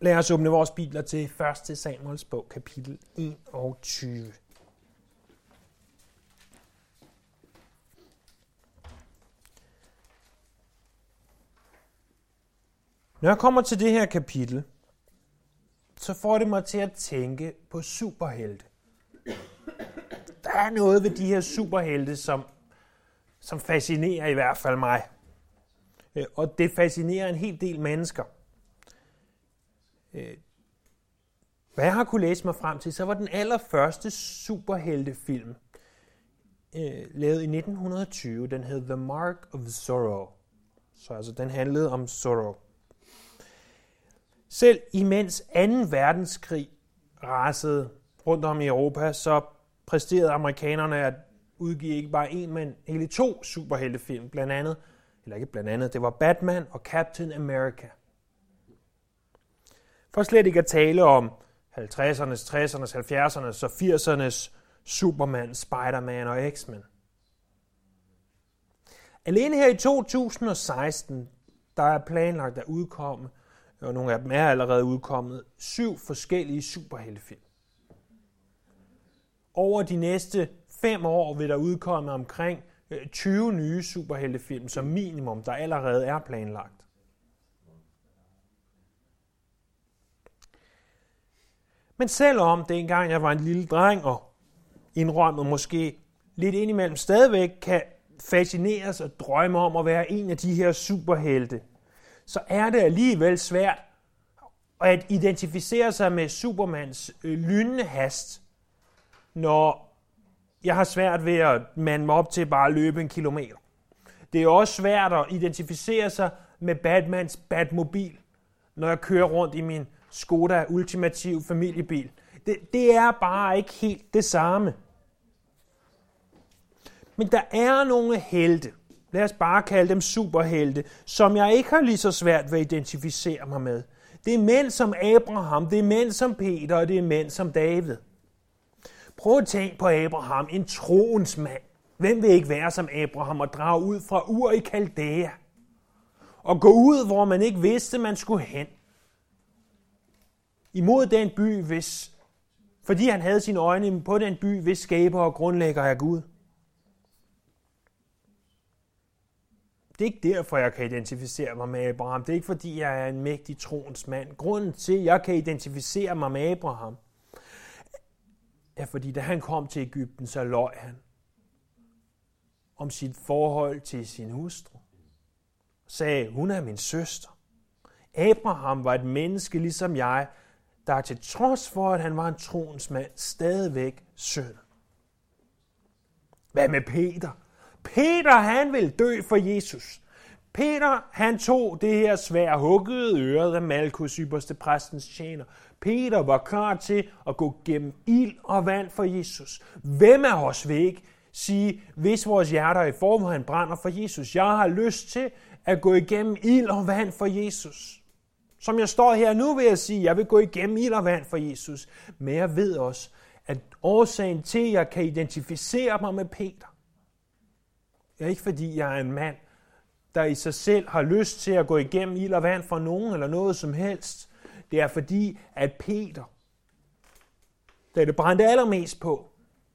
Lad os åbne vores bibler til 1. Samuels bog, kapitel 21. Når jeg kommer til det her kapitel, så får det mig til at tænke på superhelte. Der er noget ved de her superhelte, som, som fascinerer i hvert fald mig. Øh, og det fascinerer en hel del mennesker. Øh, hvad jeg har kunne læse mig frem til, så var den allerførste superheltefilm øh, lavet i 1920. Den hed The Mark of Zorro. Så altså, den handlede om Zorro. Selv imens 2. verdenskrig rasede rundt om i Europa, så præsterede amerikanerne at udgive ikke bare en, men hele to superheltefilm, blandt andet, eller ikke blandt andet, det var Batman og Captain America. For slet ikke at tale om 50'ernes, 60'ernes, 70'ernes og 80'ernes Superman, Spider-Man og X-Men. Alene her i 2016, der er planlagt at udkomme, og nogle af dem er allerede udkommet, syv forskellige superheltefilm. Over de næste fem år vil der udkomme omkring øh, 20 nye superheltefilm som minimum, der allerede er planlagt. Men selvom dengang jeg var en lille dreng og indrømmet måske lidt indimellem stadigvæk kan fascineres og drømme om at være en af de her superhelte, så er det alligevel svært at identificere sig med Supermans øh, lynende hast, når jeg har svært ved at mande mig op til bare at løbe en kilometer. Det er også svært at identificere sig med Batmans Batmobil, når jeg kører rundt i min Skoda ultimativ familiebil. Det, det er bare ikke helt det samme. Men der er nogle helte, lad os bare kalde dem superhelte, som jeg ikke har lige så svært ved at identificere mig med. Det er mænd som Abraham, det er mænd som Peter, og det er mænd som David. Prøv at tænke på Abraham, en troens mand. Hvem vil ikke være som Abraham og drage ud fra Ur i Kaldæa? Og gå ud, hvor man ikke vidste, man skulle hen imod den by, hvis, fordi han havde sine øjne på den by, hvis skaber og grundlægger er Gud. Det er ikke derfor, jeg kan identificere mig med Abraham. Det er ikke fordi, jeg er en mægtig troens mand. Grunden til, at jeg kan identificere mig med Abraham, er fordi, da han kom til Ægypten, så løj han om sit forhold til sin hustru. Sagde, hun er min søster. Abraham var et menneske ligesom jeg, der til trods for, at han var en troens mand, stadigvæk synd. Hvad med Peter? Peter, han vil dø for Jesus. Peter, han tog det her svær huggede øret af Malkus, ypperste præstens tjener. Peter var klar til at gå gennem ild og vand for Jesus. Hvem af os vil ikke sige, hvis vores hjerter i forvejen brænder for Jesus? Jeg har lyst til at gå igennem ild og vand for Jesus. Som jeg står her nu, vil jeg sige, at jeg vil gå igennem ild og vand for Jesus. Men jeg ved også, at årsagen til, at jeg kan identificere mig med Peter, er ikke fordi, jeg er en mand, der i sig selv har lyst til at gå igennem ild og vand for nogen eller noget som helst. Det er fordi, at Peter, da det brændte allermest på,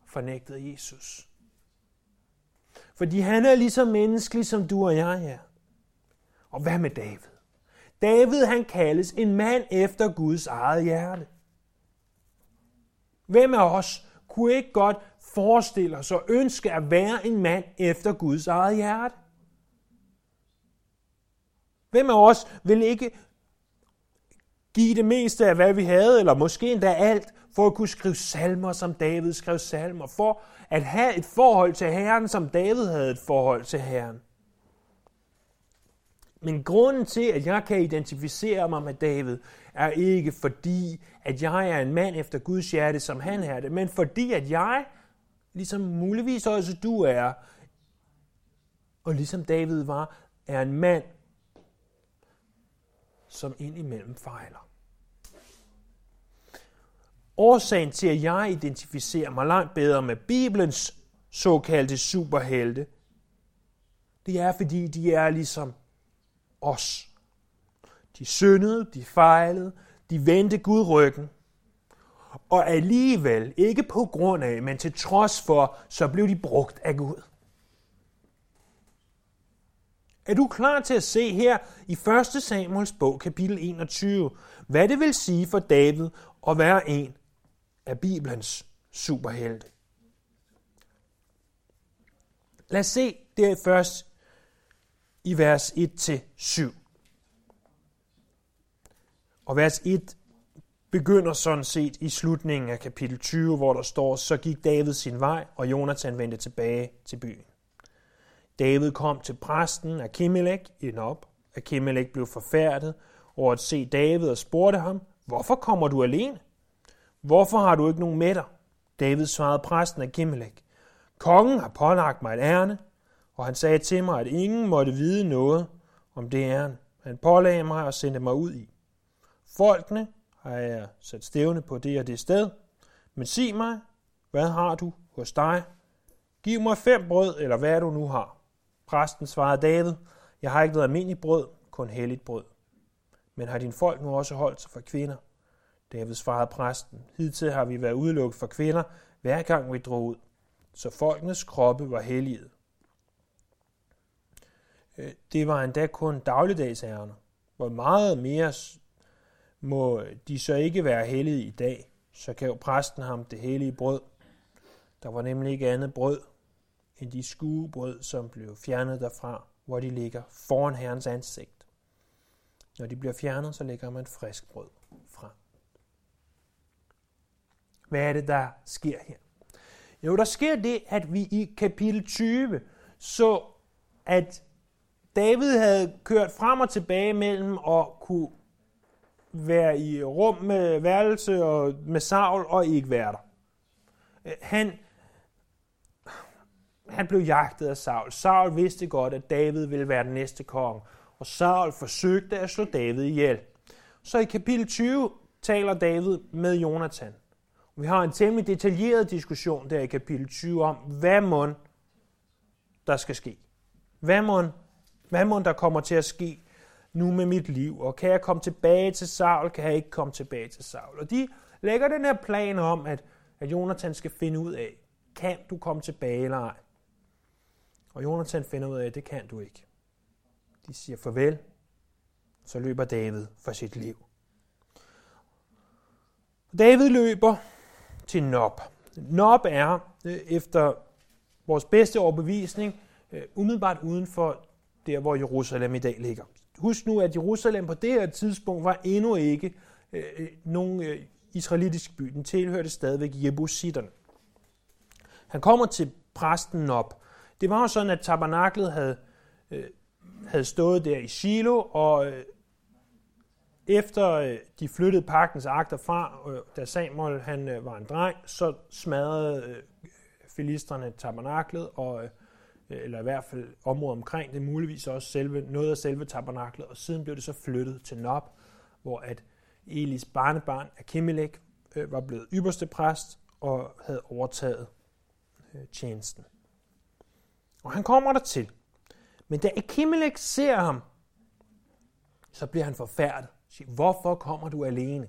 fornægtede Jesus. Fordi han er lige så menneskelig, som du og jeg er. Og hvad med David? David han kaldes en mand efter Guds eget hjerte. Hvem af os kunne ikke godt forestille os og ønske at være en mand efter Guds eget hjerte? Hvem af os vil ikke give det meste af, hvad vi havde, eller måske endda alt, for at kunne skrive salmer, som David skrev salmer, for at have et forhold til Herren, som David havde et forhold til Herren. Men grunden til, at jeg kan identificere mig med David, er ikke fordi, at jeg er en mand efter Guds hjerte, som han er det, men fordi, at jeg, ligesom muligvis også du er, og ligesom David var, er en mand, som indimellem fejler. Årsagen til, at jeg identificerer mig langt bedre med Bibelens såkaldte superhelte, det er, fordi de er ligesom os. De syndede, de fejlede, De vendte Gud ryggen. Og alligevel, ikke på grund af, men til trods for, så blev de brugt af Gud. Er du klar til at se her i 1. Samuels bog, kapitel 21, hvad det vil sige for David at være en af Bibelens superhelte? Lad os se det først i vers 1-7. Og vers 1 begynder sådan set i slutningen af kapitel 20, hvor der står, så gik David sin vej, og Jonathan vendte tilbage til byen. David kom til præsten Akimelek i Nob. Akimelek blev forfærdet over at se David og spurgte ham, hvorfor kommer du alene? Hvorfor har du ikke nogen med dig? David svarede præsten Akimelek, kongen har pålagt mig et ærne, og han sagde til mig, at ingen måtte vide noget om det æren, Han pålagde mig og sendte mig ud i. Folkene har jeg sat stævne på det og det sted, men sig mig, hvad har du hos dig? Giv mig fem brød, eller hvad du nu har. Præsten svarede David, jeg har ikke noget almindeligt brød, kun helligt brød. Men har din folk nu også holdt sig for kvinder? David svarede præsten, hidtil har vi været udelukket for kvinder, hver gang vi drog ud, så folkenes kroppe var helliget. Øh, det var endda kun dagligdagsærner. Hvor meget mere må de så ikke være hellige i dag, så gav præsten ham det hellige brød. Der var nemlig ikke andet brød end de skuebrød, som blev fjernet derfra, hvor de ligger foran Herrens ansigt. Når de bliver fjernet, så lægger man frisk brød fra. Hvad er det, der sker her? Jo, der sker det, at vi i kapitel 20 så, at David havde kørt frem og tilbage mellem at kunne være i rum med værelse og med Saul og ikke være der. Øh, han, han blev jagtet af Saul. Saul vidste godt, at David ville være den næste konge, og Saul forsøgte at slå David ihjel. Så i kapitel 20 taler David med Jonathan. Vi har en temmelig detaljeret diskussion der i kapitel 20 om, hvad mon der skal ske. Hvad mon hvad må der kommer til at ske nu med mit liv? Og kan jeg komme tilbage til Saul? Kan jeg ikke komme tilbage til Saul? Og de lægger den her plan om, at, at Jonathan skal finde ud af, kan du komme tilbage eller ej? Og Jonathan finder ud af, at det kan du ikke. De siger farvel, så løber David for sit liv. David løber til Nob. Nob er, øh, efter vores bedste overbevisning, øh, umiddelbart uden for der, hvor Jerusalem i dag ligger. Husk nu, at Jerusalem på det her tidspunkt var endnu ikke øh, øh, nogen øh, israelitisk by. Den tilhørte stadigvæk Jebusitterne. Han kommer til præsten op. det var jo sådan, at tabernaklet havde, øh, havde stået der i Shiloh, og øh, efter øh, de flyttede pagtens akter fra, øh, da Samuel han øh, var en dreng, så smadrede øh, filisterne tabernaklet, og, øh, Øh, eller i hvert fald området omkring det, muligvis også selve, noget af selve tabernaklet, og siden blev det så flyttet til Nob, hvor at Elis barnebarn Akimelek øh, var blevet ypperste præst og havde overtaget øh, tjenesten. Og han kommer der til. Men da Akimelek ser ham, så bliver han forfærdet. Siger, hvorfor kommer du alene?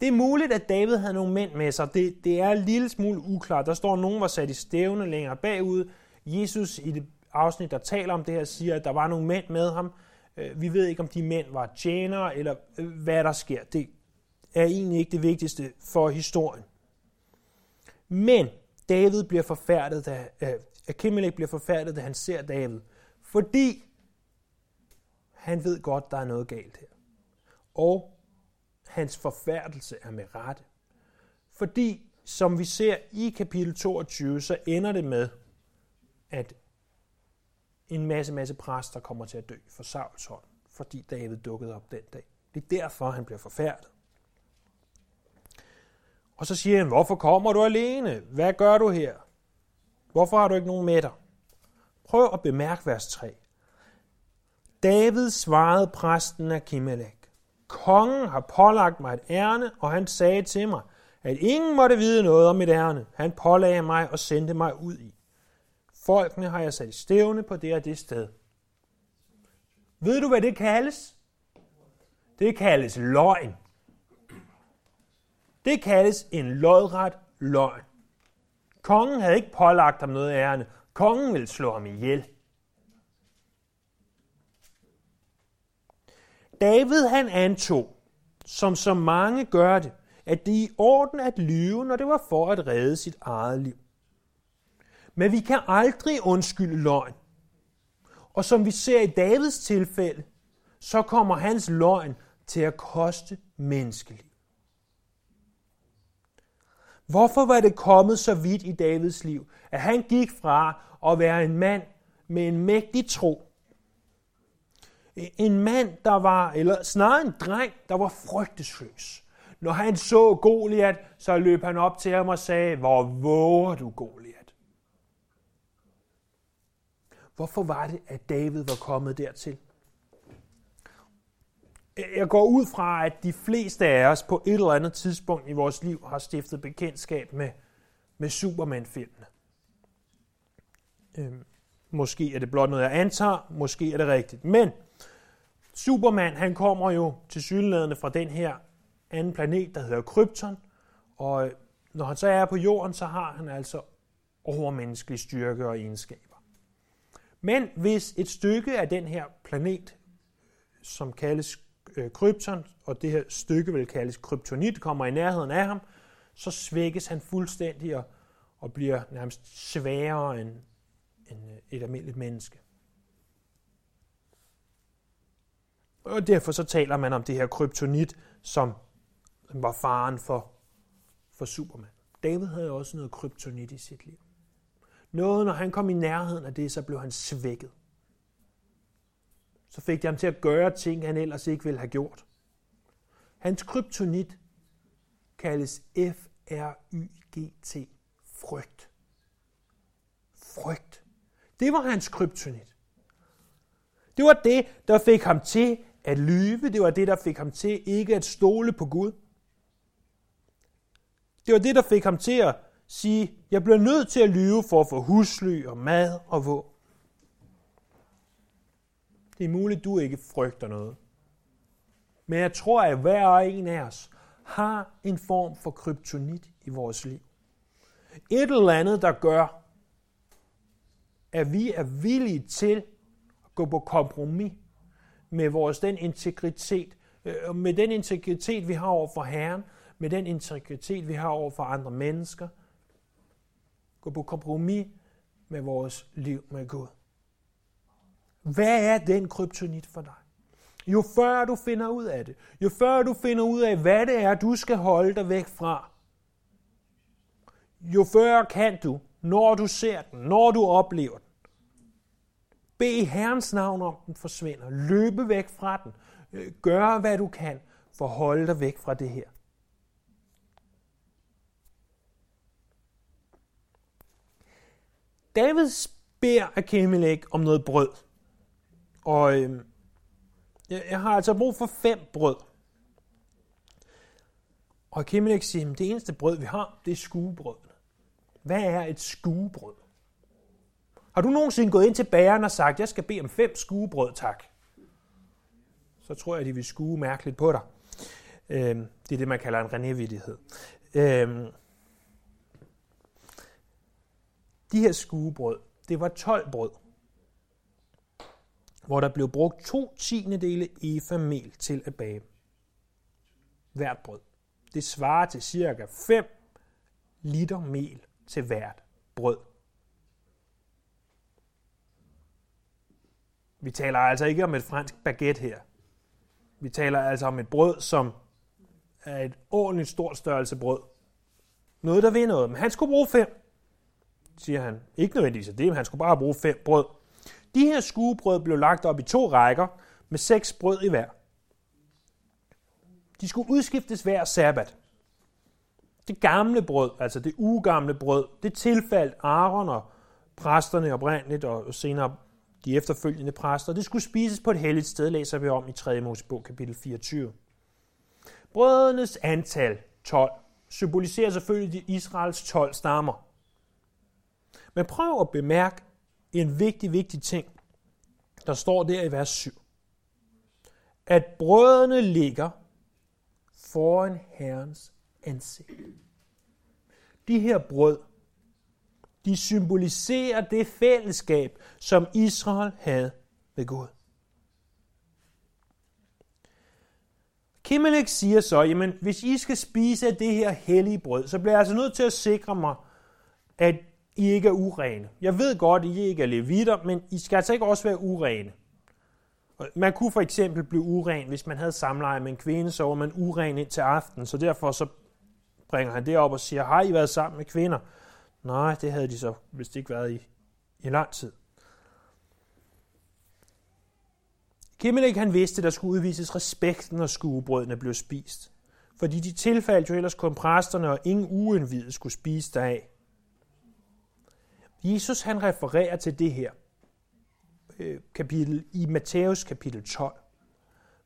Det er muligt, at David havde nogle mænd med sig. Det, det er en lille smule uklart. Der står, at nogen var sat i stævne længere bagud. Jesus i det afsnit, der taler om det her, siger, at der var nogle mænd med ham. Øh, vi ved ikke, om de mænd var tjenere, eller øh, hvad der sker. Det er egentlig ikke det vigtigste for historien. Men David bliver forfærdet, da, øh, Akimelech bliver forfærdet, da han ser David, fordi han ved godt, der er noget galt her. Og hans forfærdelse er med rette. Fordi, som vi ser i kapitel 22, så ender det med, at en masse, masse præster kommer til at dø for Sauls hånd, fordi David dukkede op den dag. Det er derfor, han bliver forfærdet. Og så siger han, hvorfor kommer du alene? Hvad gør du her? Hvorfor har du ikke nogen med dig? Prøv at bemærke vers 3. David svarede præsten af Kimelek. Kongen har pålagt mig et ærne, og han sagde til mig, at ingen måtte vide noget om mit ærne. Han pålagde mig og sendte mig ud i. Folkene har jeg sat i stævne på det og det sted. Ved du, hvad det kaldes? Det kaldes løgn. Det kaldes en lodret løgn. Kongen havde ikke pålagt ham noget ærende. Kongen ville slå ham ihjel. David han antog, som så mange gør det, at det er i orden at lyve, når det var for at redde sit eget liv. Men vi kan aldrig undskylde løgn. Og som vi ser i Davids tilfælde, så kommer hans løgn til at koste menneskeliv. Hvorfor var det kommet så vidt i Davids liv, at han gik fra at være en mand med en mægtig tro, en mand, der var, eller snarere en dreng, der var frygtesløs. Når han så Goliat, så løb han op til ham og sagde, hvor våger du, Goliat? Hvorfor var det, at David var kommet dertil? Jeg går ud fra, at de fleste af os på et eller andet tidspunkt i vores liv har stiftet bekendtskab med, med Superman-filmene. Øhm, måske er det blot noget, jeg antager, måske er det rigtigt. Men Superman, han kommer jo til synlædende fra den her anden planet, der hedder Krypton, og når han så er på jorden, så har han altså overmenneskelig styrke og egenskab. Men hvis et stykke af den her planet, som kaldes øh, krypton, og det her stykke vil kaldes kryptonit, kommer i nærheden af ham, så svækkes han fuldstændig og, og bliver nærmest sværere end, end øh, et almindeligt menneske. Og derfor så taler man om det her kryptonit, som var faren for, for Superman. David havde også noget kryptonit i sit liv. Noget, når han kom i nærheden af det, så blev han svækket så fik det ham til at gøre ting, han ellers ikke ville have gjort. Hans kryptonit kaldes F-R-Y-G-T. Frygt. Frygt. Det var hans kryptonit. Det var det, der fik ham til at lyve. Det var det, der fik ham til ikke at stole på Gud. Det var det, der fik ham til at sige, jeg bliver nødt til at lyve for at få husly og mad og våben. Det er muligt, du ikke frygter noget. Men jeg tror, at hver og en af os har en form for kryptonit i vores liv. Et eller andet, der gør, at vi er villige til at gå på kompromis med vores den integritet, øh, med den integritet, vi har over for Herren, med den integritet, vi har over for andre mennesker. Gå på kompromis med vores liv med Gud. Hvad er den kryptonit for dig? Jo før du finder ud af det, jo før du finder ud af, hvad det er, du skal holde dig væk fra, jo før kan du, når du ser den, når du oplever den, bede Herrens navn om, den forsvinder. Løbe væk fra den. Øh, gør, hvad du kan for at holde dig væk fra det her. David beder Akimelech om noget brød. Og øh, jeg har altså brug for fem brød. Og Akimelech siger, at det eneste brød, vi har, det er skuebrød. Hvad er et skuebrød? Har du nogensinde gået ind til bageren og sagt, jeg skal bede om fem skuebrød, tak? Så tror jeg, de vil skue mærkeligt på dig. Øh, det er det, man kalder en renévittighed. Øh, de her skuebrød, det var 12 brød hvor der blev brugt to tiende dele efa mel til at bage hvert brød. Det svarer til cirka 5 liter mel til hvert brød. Vi taler altså ikke om et fransk baguette her. Vi taler altså om et brød, som er et ordentligt stort størrelse brød. Noget, der vil noget. Men han skulle bruge fem, siger han. Ikke nødvendigvis det, men han skulle bare bruge fem brød. De her skuebrød blev lagt op i to rækker med seks brød i hver. De skulle udskiftes hver sabbat. Det gamle brød, altså det ugamle brød, det tilfaldt Aaron og præsterne oprindeligt og senere de efterfølgende præster. Det skulle spises på et helligt sted, læser vi om i 3. Mosebog kapitel 24. Brødenes antal, 12, symboliserer selvfølgelig Israels 12 stammer. Men prøv at bemærke, en vigtig, vigtig ting, der står der i vers 7. At brødrene ligger foran Herrens ansigt. De her brød, de symboliserer det fællesskab, som Israel havde med Gud. Kimmelek siger så, jamen hvis I skal spise af det her hellige brød, så bliver jeg altså nødt til at sikre mig, at i ikke er urene. Jeg ved godt, at I ikke er levitter, men I skal altså ikke også være urene. Man kunne for eksempel blive uren, hvis man havde samleje med en kvinde, så var man uren ind til aften, så derfor så bringer han det op og siger, har I været sammen med kvinder? Nej, det havde de så vist ikke været i, i lang tid. Kimmelik han vidste, at der skulle udvises respekt, når skuebrødene blev spist. Fordi de tilfaldt jo ellers kun præsterne, og ingen uindvidet skulle spise deraf. Jesus han refererer til det her øh, kapitel i Matthæus kapitel 12,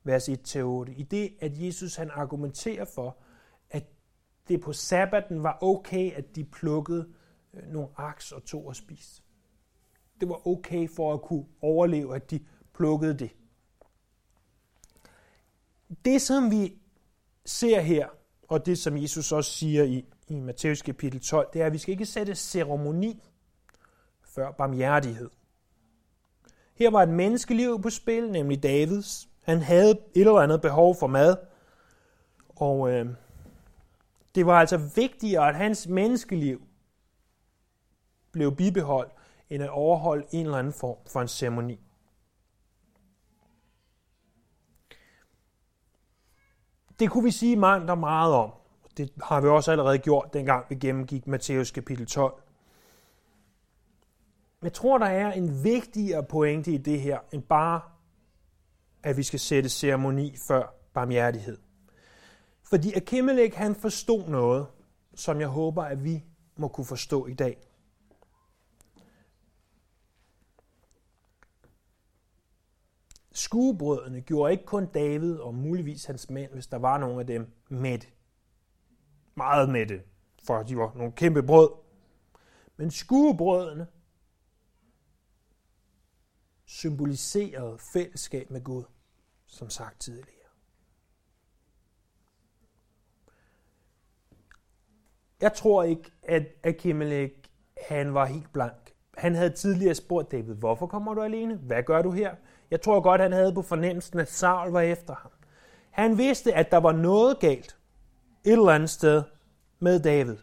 vers 1-8, i det, at Jesus han argumenterer for, at det på sabbaten var okay, at de plukkede øh, nogle aks og tog og spiste. Det var okay for at kunne overleve, at de plukkede det. Det, som vi ser her, og det, som Jesus også siger i, i Matthæus kapitel 12, det er, at vi skal ikke sætte ceremoni før barmhjertighed. Her var et menneskeliv på spil, nemlig Davids. Han havde et eller andet behov for mad, og øh, det var altså vigtigere, at hans menneskeliv blev bibeholdt, end at overholde en eller anden form for en ceremoni. Det kunne vi sige mangt og meget om. Det har vi også allerede gjort, dengang vi gennemgik Matthæus kapitel 12. Jeg tror, der er en vigtigere pointe i det her, end bare, at vi skal sætte ceremoni før barmhjertighed. Fordi Akimelech, han forstod noget, som jeg håber, at vi må kunne forstå i dag. Skuebrødene gjorde ikke kun David og muligvis hans mænd, hvis der var nogle af dem, med Meget mætte, for de var nogle kæmpe brød. Men skuebrødene symboliserede fællesskab med Gud, som sagt tidligere. Jeg tror ikke, at Akimelech han var helt blank. Han havde tidligere spurgt David, hvorfor kommer du alene? Hvad gør du her? Jeg tror godt, han havde på fornemmelsen, at Saul var efter ham. Han vidste, at der var noget galt et eller andet sted med David.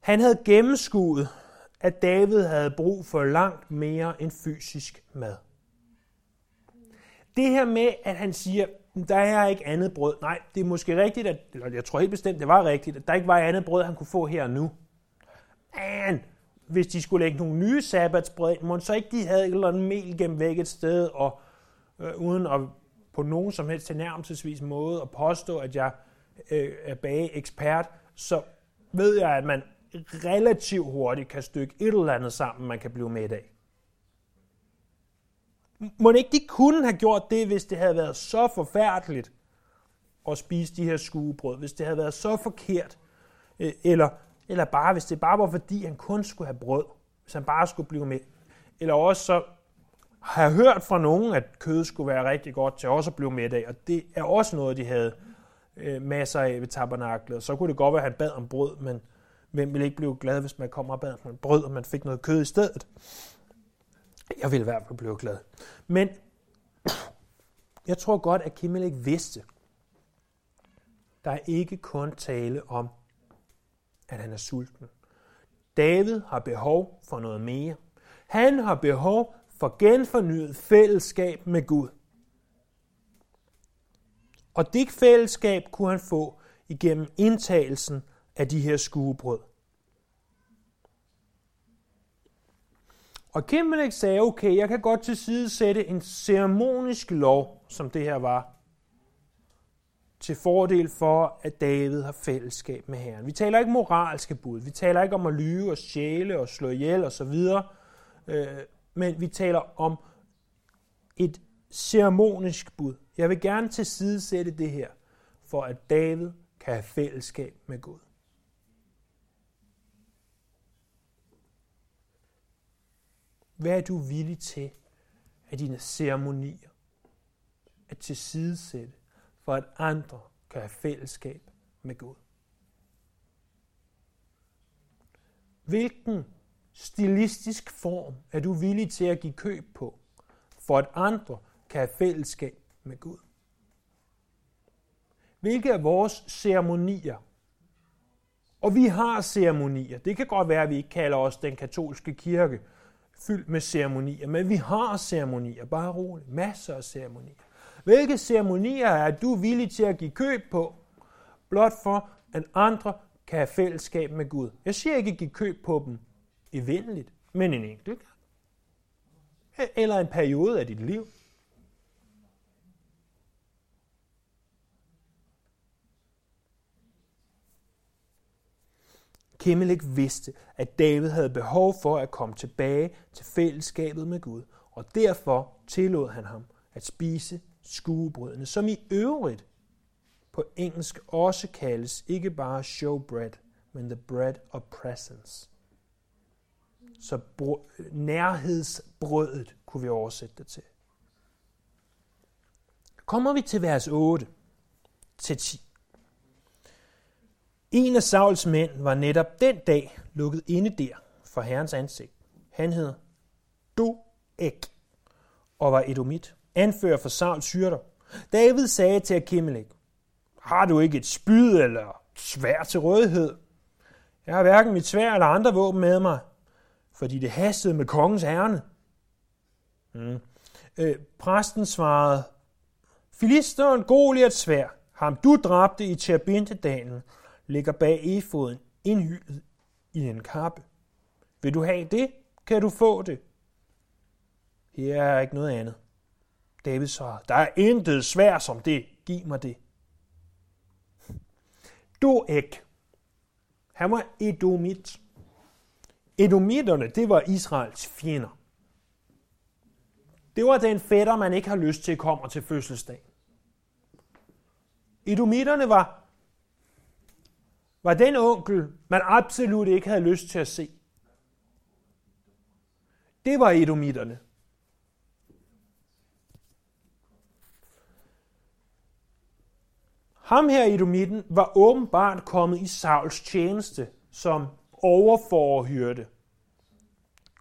Han havde gennemskuet, at David havde brug for langt mere end fysisk mad. Det her med, at han siger, der er ikke andet brød. Nej, det er måske rigtigt, at, eller jeg tror helt bestemt, det var rigtigt, at der ikke var andet brød, han kunne få her og nu. Men hvis de skulle lægge nogle nye sabbatsbrød må så ikke de havde et eller andet mel gennem væk et sted, og øh, uden at på nogen som helst tilnærmelsesvis måde at påstå, at jeg øh, er bageekspert, så ved jeg, at man relativt hurtigt kan stykke et eller andet sammen, man kan blive med af. Må ikke de kunne have gjort det, hvis det havde været så forfærdeligt at spise de her skuebrød, hvis det havde været så forkert, øh, eller, eller bare hvis det bare var fordi, han kun skulle have brød, hvis han bare skulle blive med. Eller også så har jeg hørt fra nogen, at kød skulle være rigtig godt til også at blive med af, og det er også noget, de havde øh, masser af ved tabernaklet. Så kunne det godt være, at han bad om brød, men Hvem ville ikke blive glad, hvis man kom op ad man brød, og man fik noget kød i stedet? Jeg ville i hvert fald blive glad. Men jeg tror godt, at Kimmel ikke vidste, der er ikke kun tale om, at han er sulten. David har behov for noget mere. Han har behov for genfornyet fællesskab med Gud. Og det fællesskab kunne han få igennem indtagelsen af de her skuebrød. Og Kimmelik sagde, okay, jeg kan godt til side sætte en ceremonisk lov, som det her var, til fordel for, at David har fællesskab med Herren. Vi taler ikke moralske bud, vi taler ikke om at lyve og stjæle og slå ihjel osv., øh, men vi taler om et ceremonisk bud. Jeg vil gerne til side sætte det her, for at David kan have fællesskab med Gud. Hvad er du villig til af dine ceremonier at tilsidesætte, for at andre kan have fællesskab med Gud. Hvilken stilistisk form er du villig til at give køb på, for at andre kan have fællesskab med Gud? Hvilke af vores ceremonier, og vi har ceremonier, det kan godt være, at vi ikke kalder os den katolske kirke, fyldt med ceremonier, men vi har ceremonier, bare roligt, masser af ceremonier. Hvilke ceremonier er du villig til at give køb på, blot for at andre kan have fællesskab med Gud? Jeg siger ikke at give køb på dem evindeligt, men en enkelt gang. Eller en periode af dit liv. Kimmelik vidste, at David havde behov for at komme tilbage til fællesskabet med Gud, og derfor tillod han ham at spise skuebrødene, som i øvrigt på engelsk også kaldes ikke bare showbread, men the bread of presence. Så nærhedsbrødet kunne vi oversætte det til. Kommer vi til vers 8 til 10. En af Sauls mænd var netop den dag lukket inde der for herrens ansigt. Han hed Doeg og var edomit, anfører for Sauls hyrder. David sagde til Akimelech, har du ikke et spyd eller svær til rådighed? Jeg har hverken mit svær eller andre våben med mig, fordi det hastede med kongens ærne. Mm. Øh, præsten svarede, Filisteren Goliaths svær, ham du dræbte i Tjerbintedalen, ligger bag efoden indhyldet i en kappe. Vil du have det, kan du få det. Her er ikke noget andet. David svarer, der er intet svær som det. Giv mig det. ikke. Han var edomit. Edomitterne, det var Israels fjender. Det var den fætter, man ikke har lyst til kommer til fødselsdag. Edomitterne var var den onkel, man absolut ikke havde lyst til at se. Det var edomitterne. Ham her edomitten var åbenbart kommet i Sauls tjeneste som overforhyrte.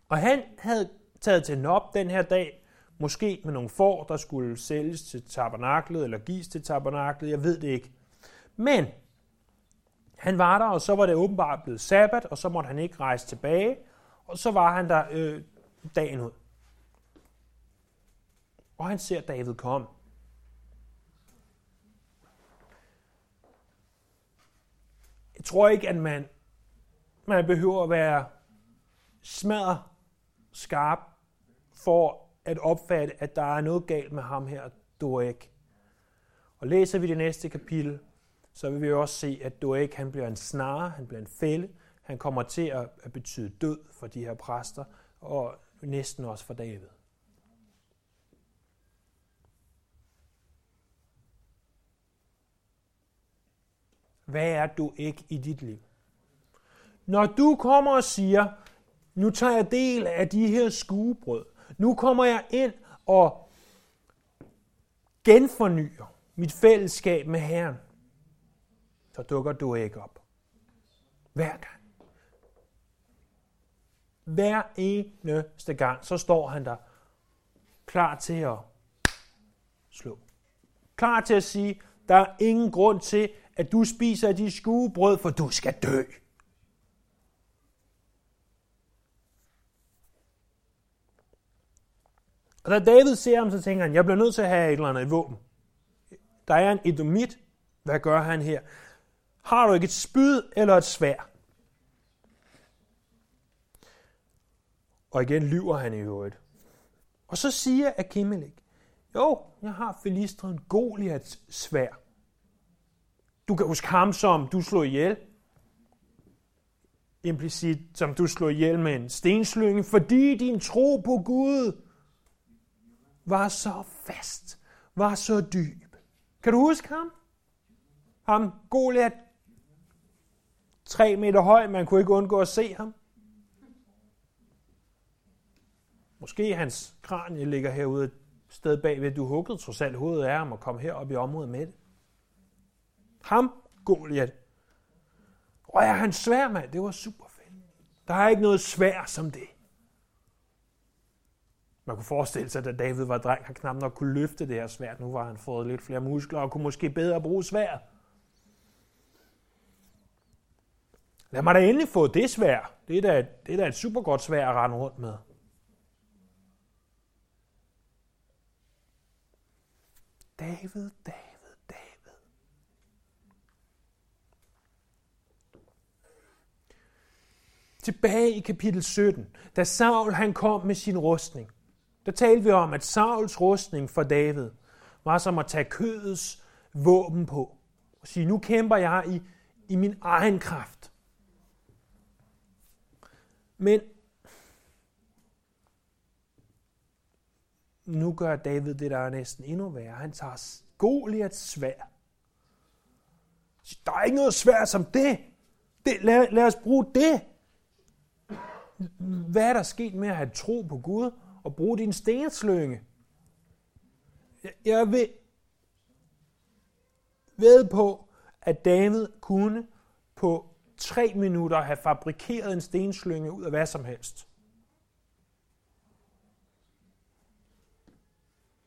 Og han havde taget til Nob den her dag, måske med nogle får, der skulle sælges til tabernaklet, eller gives til tabernaklet, jeg ved det ikke. Men han var der, og så var det åbenbart blevet sabbat, og så måtte han ikke rejse tilbage, og så var han der øh, dagen ud. Og han ser David komme. Jeg tror ikke, at man, man behøver at være smadret skarp for at opfatte, at der er noget galt med ham her, ikke. Og læser vi det næste kapitel, så vil vi jo også se, at Doeg han bliver en snare, han bliver en fælde, han kommer til at, at betyde død for de her præster, og næsten også for David. Hvad er du ikke i dit liv? Når du kommer og siger, nu tager jeg del af de her skuebrød, nu kommer jeg ind og genfornyer mit fællesskab med Herren, så dukker du ikke op. Hver gang. Hver eneste gang, så står han der klar til at slå. Klar til at sige, der er ingen grund til, at du spiser de skuebrød, for du skal dø. Og da David ser ham, så tænker han, jeg bliver nødt til at have et eller andet i våben. Der er en edomit. Hvad gør han her? Har du ikke et spyd eller et svær? Og igen lyver han i øvrigt. Og så siger Akimelech, jo, jeg har filistren Goliaths svær. Du kan huske ham, som du slog ihjel. Implicit, som du slog ihjel med en stenslynge, fordi din tro på Gud var så fast, var så dyb. Kan du huske ham? Ham, Goliath, Tre meter høj, man kunne ikke undgå at se ham. Måske hans kranie ligger herude et sted bagved, du huggede trods alt hovedet af ham og kom herop i området med det. Ham, Goliath. Og er han svær, mand? Det var super fedt. Der er ikke noget svær som det. Man kunne forestille sig, at da David var dreng, han knap nok kunne løfte det her svært. Nu var han fået lidt flere muskler og kunne måske bedre bruge sværet. Lad mig da endelig få det svær. Det er da, det er da et super godt svær at rende rundt med. David, David, David. Tilbage i kapitel 17, da Saul han kom med sin rustning, der talte vi om, at Sauls rustning for David var som at tage kødets våben på. Og sige, nu kæmper jeg i, i min egen kraft. Men nu gør David det, der er næsten endnu værre. Han tager Goliaths svær. Der er ikke noget svært som det. det lad, lad os bruge det. Hvad er der sket med at have tro på Gud og bruge din stenslynge? Jeg, jeg vil ved på, at David kunne på tre minutter have fabrikeret en stenslynge ud af hvad som helst.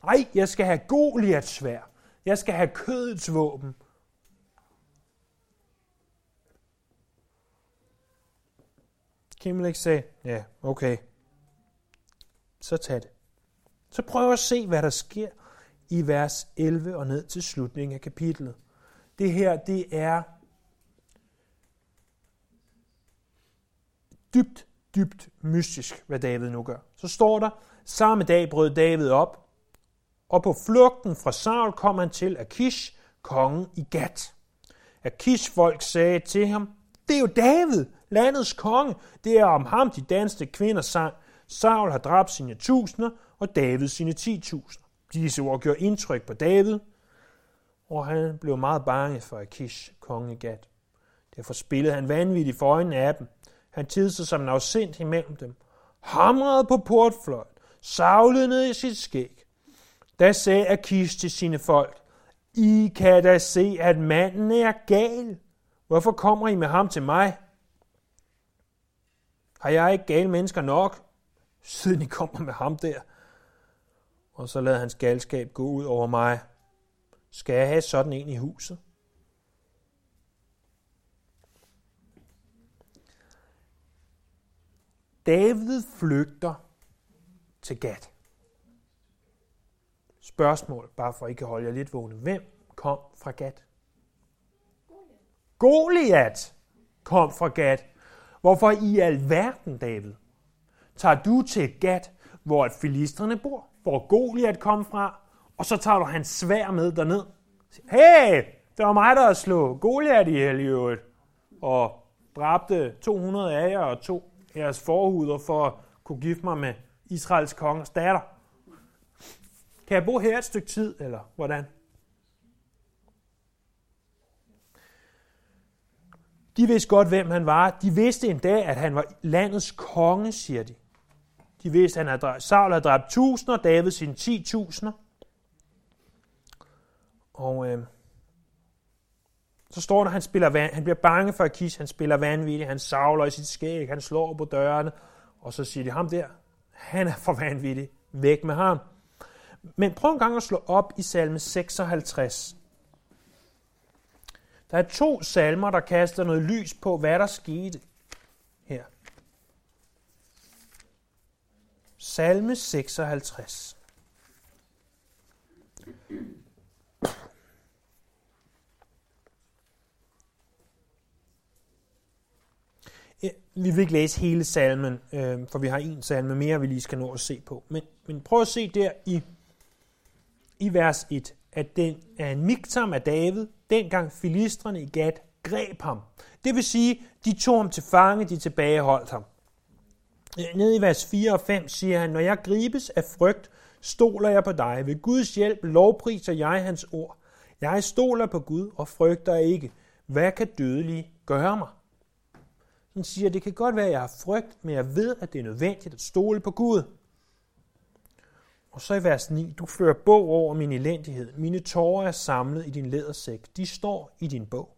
Nej, jeg skal have Goliaths svær. Jeg skal have kødets våben. Kimmelik sagde, ja, okay. Så tag det. Så prøv at se, hvad der sker i vers 11 og ned til slutningen af kapitlet. Det her, det er dybt, dybt mystisk, hvad David nu gør. Så står der, samme dag brød David op, og på flugten fra Saul kom han til Akish, kongen i Gat. Akish folk sagde til ham, det er jo David, landets konge. Det er om ham, de danske kvinder sang. Saul har dræbt sine tusinder, og David sine ti tusinder. Disse ord gjorde indtryk på David, og han blev meget bange for Akish, kongen i Gat. Derfor spillede han vanvittigt for øjnene af dem. Han sig som en afsindt imellem dem, hamrede på portfløjt, savlede ned i sit skæg, da sagde Akis til sine folk, I kan da se, at manden er gal. Hvorfor kommer I med ham til mig? Har jeg ikke gale mennesker nok, siden I kommer med ham der? Og så lader hans galskab gå ud over mig. Skal jeg have sådan en i huset? David flygter til Gat. Spørgsmål, bare for at I kan holde jer lidt vågne. Hvem kom fra Gat? Goliat kom fra Gat. Hvorfor i alverden, David, tager du til Gat, hvor at filisterne bor, hvor Goliat kom fra, og så tager du hans svær med derned. Hey, det var mig, der slog Goliat ihjel i øvrigt, og dræbte 200 af jer og to jeres forhuder for at kunne gifte mig med Israels kongers datter. Kan jeg bo her et stykke tid, eller hvordan? De vidste godt, hvem han var. De vidste en dag, at han var landets konge, siger de. De vidste, at han havde, Saul havde dræbt tusinder, David sine ti tusinder. Og øh, så står der, at han, spiller van, han bliver bange for Akish, han spiller vanvittigt, han savler i sit skæg, han slår på dørene, og så siger de, ham der, han er for vanvittig, væk med ham. Men prøv en gang at slå op i salme 56. Der er to salmer, der kaster noget lys på, hvad der skete her. Salme 56. Vi vil ikke læse hele salmen, øh, for vi har en salme mere, vi lige skal nå at se på. Men, men prøv at se der i i vers 1, at den er en miktam af David, dengang filistrene i Gat greb ham. Det vil sige, de tog ham til fange, de tilbageholdt ham. Nede i vers 4 og 5 siger han, når jeg gribes af frygt, stoler jeg på dig. Ved Guds hjælp lovpriser jeg hans ord. Jeg stoler på Gud og frygter ikke. Hvad kan dødelige gøre mig? Han siger, det kan godt være, at jeg har frygt, men jeg ved, at det er nødvendigt at stole på Gud. Og så i vers 9, du fører bog over min elendighed. Mine tårer er samlet i din lædersæk. De står i din bog.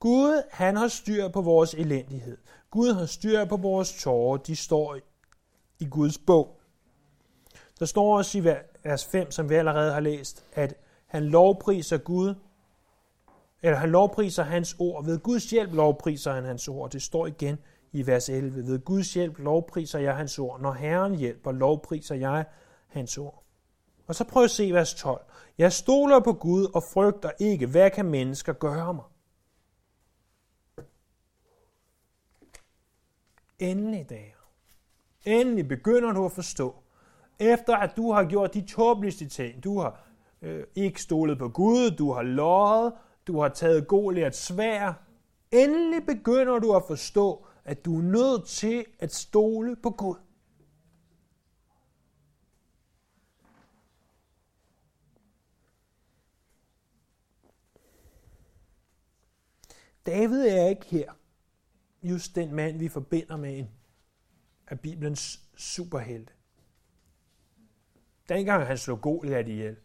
Gud, han har styr på vores elendighed. Gud har styr på vores tårer. De står i Guds bog. Der står også i vers 5, som vi allerede har læst, at han lovpriser Gud, eller han lovpriser hans ord. Ved Guds hjælp lovpriser han hans ord. Det står igen i vers 11. Ved Guds hjælp lovpriser jeg hans ord. Når Herren hjælper, lovpriser jeg hans ord. Og så prøv at se vers 12. Jeg stoler på Gud og frygter ikke, hvad kan mennesker gøre mig? Endelig, dager. Endelig begynder du at forstå, efter at du har gjort de tåbeligste ting, du har øh, ikke stolet på Gud, du har løjet, du har taget Goliat svær, endelig begynder du at forstå, at du er nødt til at stole på Gud. David er ikke her just den mand, vi forbinder med en af Bibelens superhelte. Dengang han slog Goliath ihjel.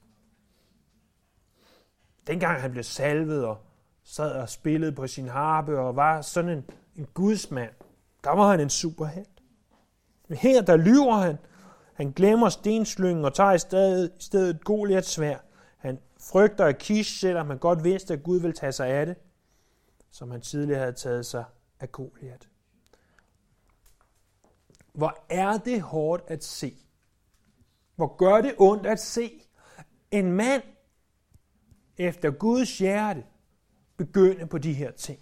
Dengang han blev salvet og sad og spillede på sin harpe og var sådan en, en gudsmand, der var han en superhelt. Men her der lyver han. Han glemmer stenslyngen og tager i stedet, i stedet Goliaths svær. Han frygter at Kish, selvom han godt vidste, at Gud ville tage sig af det, som han tidligere havde taget sig af Goliath. Hvor er det hårdt at se. Hvor gør det ondt at se en mand efter Guds hjerte begynde på de her ting.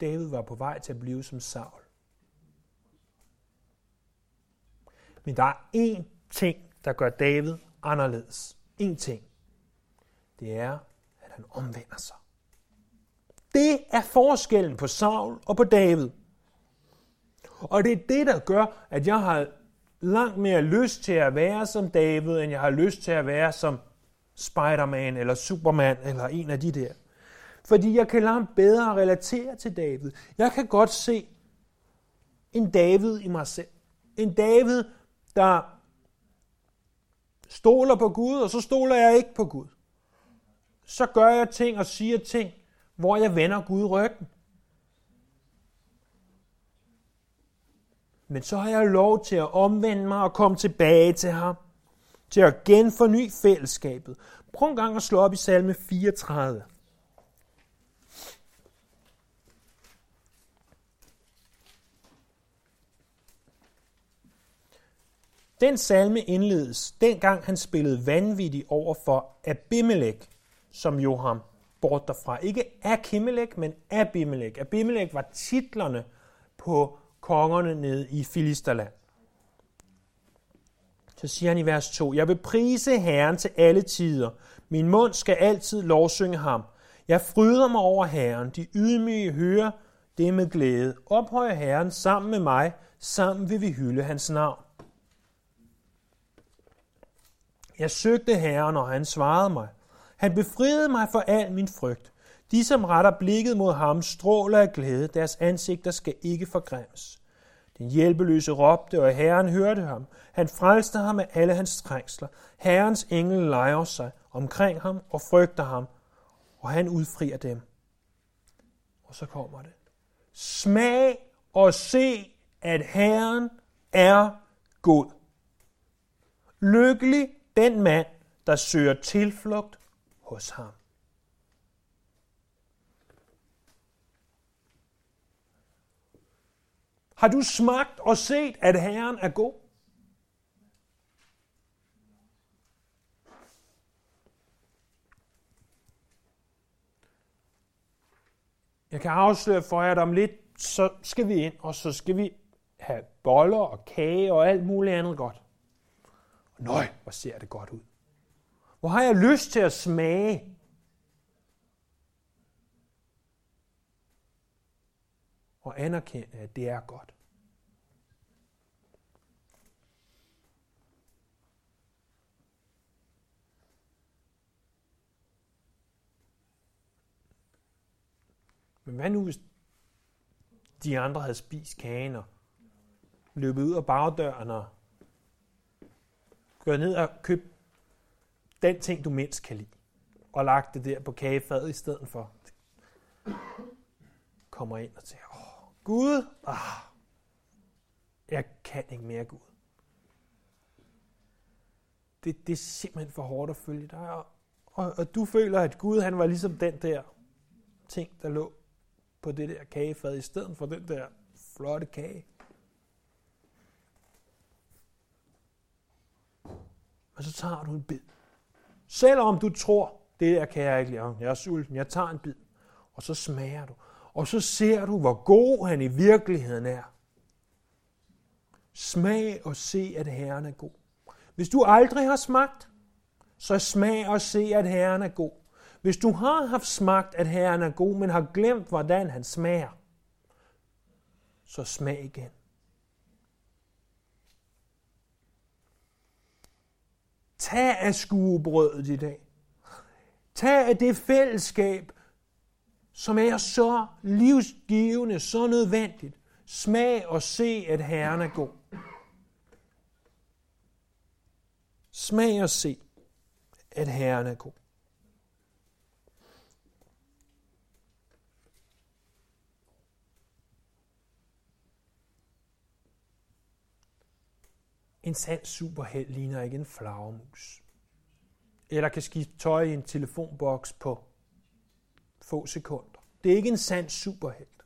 David var på vej til at blive som Saul. Men der er én ting, der gør David anderledes. En ting. Det er, at han omvender sig. Det er forskellen på Saul og på David. Og det er det, der gør, at jeg har langt mere lyst til at være som David, end jeg har lyst til at være som Spider-Man eller Superman eller en af de der. Fordi jeg kan langt bedre relatere til David. Jeg kan godt se en David i mig selv. En David, der stoler på Gud, og så stoler jeg ikke på Gud. Så gør jeg ting og siger ting, hvor jeg vender Gud ryggen. Men så har jeg lov til at omvende mig og komme tilbage til ham. Til at genforny fællesskabet. Prøv en gang at slå op i salme 34. Den salme indledes, dengang han spillede vanvittigt over for Abimelech, som jo ham bort derfra. Ikke Akimelech, men Abimelech. Abimelech var titlerne på kongerne nede i Filisterland. Så siger han i vers 2, Jeg vil prise Herren til alle tider. Min mund skal altid lovsynge ham. Jeg fryder mig over Herren. De ydmyge hører det med glæde. Ophøj Herren sammen med mig. Sammen vil vi hylde hans navn. Jeg søgte Herren, og han svarede mig. Han befriede mig for al min frygt. De, som retter blikket mod ham, stråler af glæde. Deres ansigter skal ikke forgræmmes. Den hjælpeløse råbte, og Herren hørte ham. Han frelste ham af alle hans trængsler. Herrens engel leger sig omkring ham og frygter ham, og han udfrier dem. Og så kommer det. Smag og se, at Herren er god. Lykkelig den mand, der søger tilflugt hos ham. Har du smagt og set, at Herren er god? Jeg kan afsløre for jer, at om lidt, så skal vi ind, og så skal vi have boller og kage og alt muligt andet godt. Nøj, hvor ser det godt ud. Hvor har jeg lyst til at smage? Og anerkende, at det er godt. Men hvad nu, hvis de andre havde spist kagen og løbet ud af bagdøren og gået ned og købt den ting, du mindst kan lide, og lagt det der på kagefadet i stedet for. Kommer ind og siger, åh, Gud, ah, jeg kan ikke mere, Gud. Det, det er simpelthen for hårdt at følge dig. Og, og, og du føler, at Gud han var ligesom den der ting, der lå på det der kagefad, i stedet for den der flotte kage. Og så tager du en bid. Selvom du tror, det der kan jeg ikke lide, jeg er sulten, jeg tager en bid. Og så smager du. Og så ser du, hvor god han i virkeligheden er. Smag og se, at Herren er god. Hvis du aldrig har smagt, så smag og se, at Herren er god. Hvis du har haft smagt, at Herren er god, men har glemt, hvordan han smager, så smag igen. Tag af skuebrødet i dag. Tag af det fællesskab, som er så livsgivende, så nødvendigt. Smag og se, at Herren er god. Smag og se, at Herren er god. En sand superheld ligner ikke en flagermus. Eller kan skifte tøj i en telefonboks på få sekunder. Det er ikke en sand superhelt.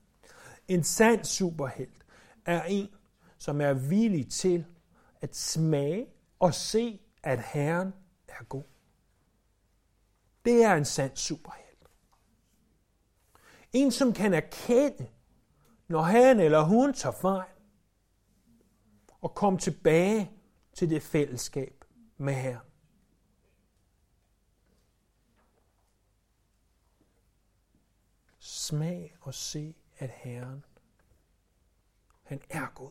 En sand superhelt er en, som er villig til at smage og se, at Herren er god. Det er en sand superhelt. En, som kan erkende, når han eller hun tager fejl, og komme tilbage til det fællesskab med Herren. Smag og se, at Herren, han er god.